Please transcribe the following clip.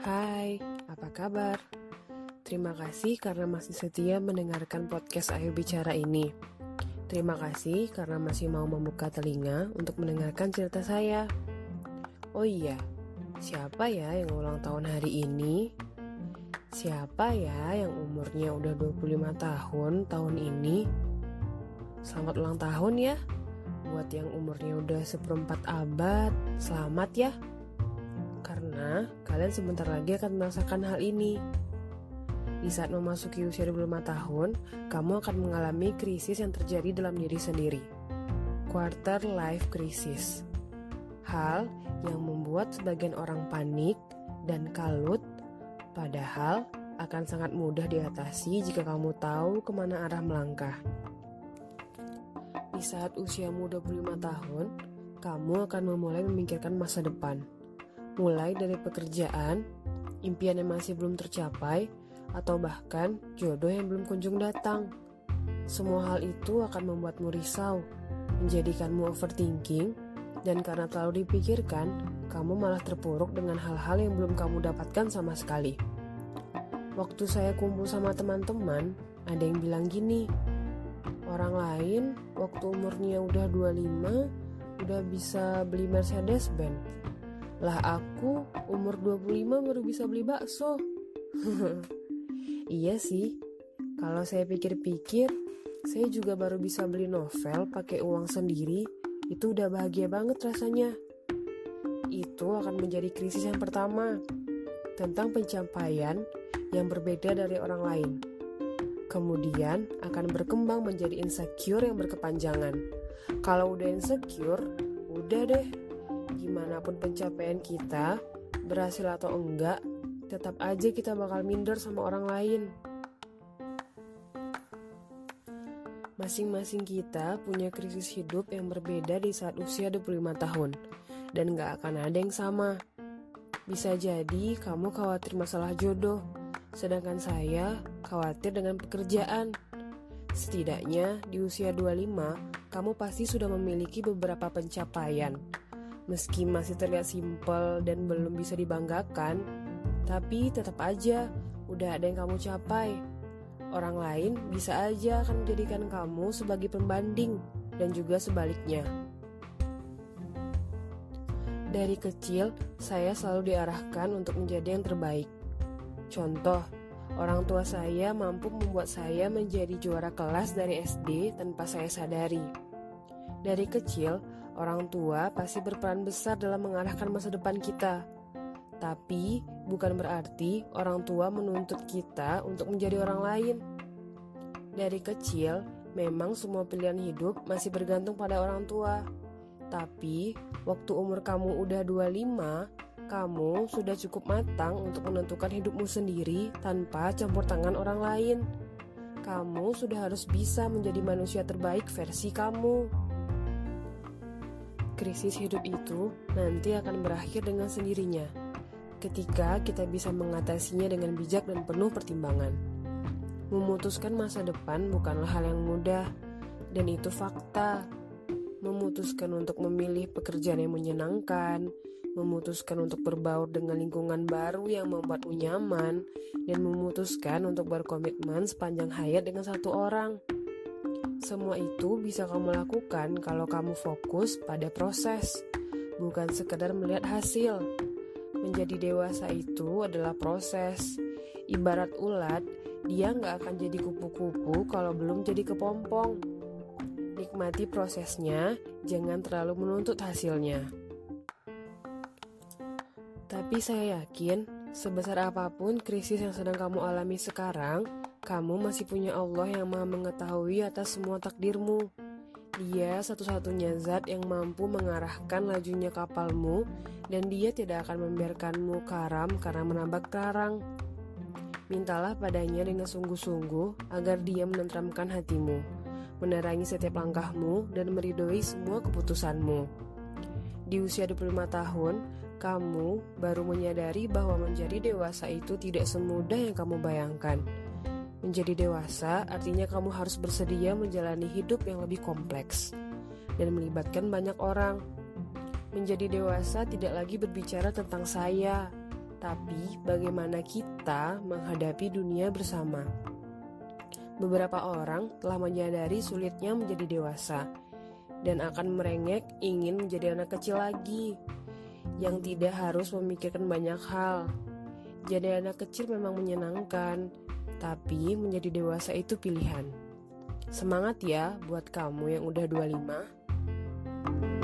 Hai, apa kabar? Terima kasih karena masih setia mendengarkan podcast Ayo Bicara ini. Terima kasih karena masih mau membuka telinga untuk mendengarkan cerita saya. Oh iya, siapa ya yang ulang tahun hari ini? Siapa ya yang umurnya udah 25 tahun tahun ini? Selamat ulang tahun ya Buat yang umurnya udah seperempat abad Selamat ya Karena kalian sebentar lagi akan merasakan hal ini Di saat memasuki usia 25 tahun Kamu akan mengalami krisis yang terjadi dalam diri sendiri Quarter life crisis Hal yang membuat sebagian orang panik dan kalut Padahal akan sangat mudah diatasi jika kamu tahu ke mana arah melangkah. Di saat usiamu 25 tahun, kamu akan memulai memikirkan masa depan. Mulai dari pekerjaan, impian yang masih belum tercapai, atau bahkan jodoh yang belum kunjung datang. Semua hal itu akan membuatmu risau, menjadikanmu overthinking, dan karena terlalu dipikirkan, kamu malah terpuruk dengan hal-hal yang belum kamu dapatkan sama sekali. Waktu saya kumpul sama teman-teman, ada yang bilang gini, Orang lain waktu umurnya udah 25 udah bisa beli Mercedes Benz. Lah aku umur 25 baru bisa beli bakso. iya sih. Kalau saya pikir-pikir, saya juga baru bisa beli novel pakai uang sendiri. Itu udah bahagia banget rasanya. Itu akan menjadi krisis yang pertama tentang pencapaian yang berbeda dari orang lain kemudian akan berkembang menjadi insecure yang berkepanjangan. Kalau udah insecure, udah deh. Gimana pun pencapaian kita, berhasil atau enggak, tetap aja kita bakal minder sama orang lain. Masing-masing kita punya krisis hidup yang berbeda di saat usia 25 tahun, dan gak akan ada yang sama. Bisa jadi kamu khawatir masalah jodoh, Sedangkan saya khawatir dengan pekerjaan. Setidaknya di usia 25, kamu pasti sudah memiliki beberapa pencapaian. Meski masih terlihat simpel dan belum bisa dibanggakan, tapi tetap aja udah ada yang kamu capai. Orang lain bisa aja akan menjadikan kamu sebagai pembanding dan juga sebaliknya. Dari kecil, saya selalu diarahkan untuk menjadi yang terbaik. Contoh, orang tua saya mampu membuat saya menjadi juara kelas dari SD tanpa saya sadari. Dari kecil, orang tua pasti berperan besar dalam mengarahkan masa depan kita. Tapi, bukan berarti orang tua menuntut kita untuk menjadi orang lain. Dari kecil, memang semua pilihan hidup masih bergantung pada orang tua. Tapi, waktu umur kamu udah 25, kamu sudah cukup matang untuk menentukan hidupmu sendiri tanpa campur tangan orang lain. Kamu sudah harus bisa menjadi manusia terbaik versi kamu. Krisis hidup itu nanti akan berakhir dengan sendirinya ketika kita bisa mengatasinya dengan bijak dan penuh pertimbangan. Memutuskan masa depan bukanlah hal yang mudah, dan itu fakta. Memutuskan untuk memilih pekerjaan yang menyenangkan, memutuskan untuk berbaur dengan lingkungan baru yang membuatmu nyaman, dan memutuskan untuk berkomitmen sepanjang hayat dengan satu orang. Semua itu bisa kamu lakukan kalau kamu fokus pada proses, bukan sekedar melihat hasil. Menjadi dewasa itu adalah proses. Ibarat ulat, dia nggak akan jadi kupu-kupu kalau belum jadi kepompong. Nikmati prosesnya, jangan terlalu menuntut hasilnya. Tapi saya yakin, sebesar apa pun krisis yang sedang kamu alami sekarang, kamu masih punya Allah yang maha mengetahui atas semua takdirmu. Dia satu-satunya zat yang mampu mengarahkan lajunya kapalmu dan dia tidak akan membiarkanmu karam karena menambah karang. Mintalah padanya dengan sungguh-sungguh agar dia menenteramkan hatimu, menerangi setiap langkahmu dan meridoi semua keputusanmu. Di usia 25 tahun, kamu baru menyadari bahwa menjadi dewasa itu tidak semudah yang kamu bayangkan. Menjadi dewasa artinya kamu harus bersedia menjalani hidup yang lebih kompleks dan melibatkan banyak orang. Menjadi dewasa tidak lagi berbicara tentang saya, tapi bagaimana kita menghadapi dunia bersama. Beberapa orang telah menyadari sulitnya menjadi dewasa dan akan merengek ingin menjadi anak kecil lagi yang tidak harus memikirkan banyak hal. Jadi anak kecil memang menyenangkan, tapi menjadi dewasa itu pilihan. Semangat ya buat kamu yang udah 25.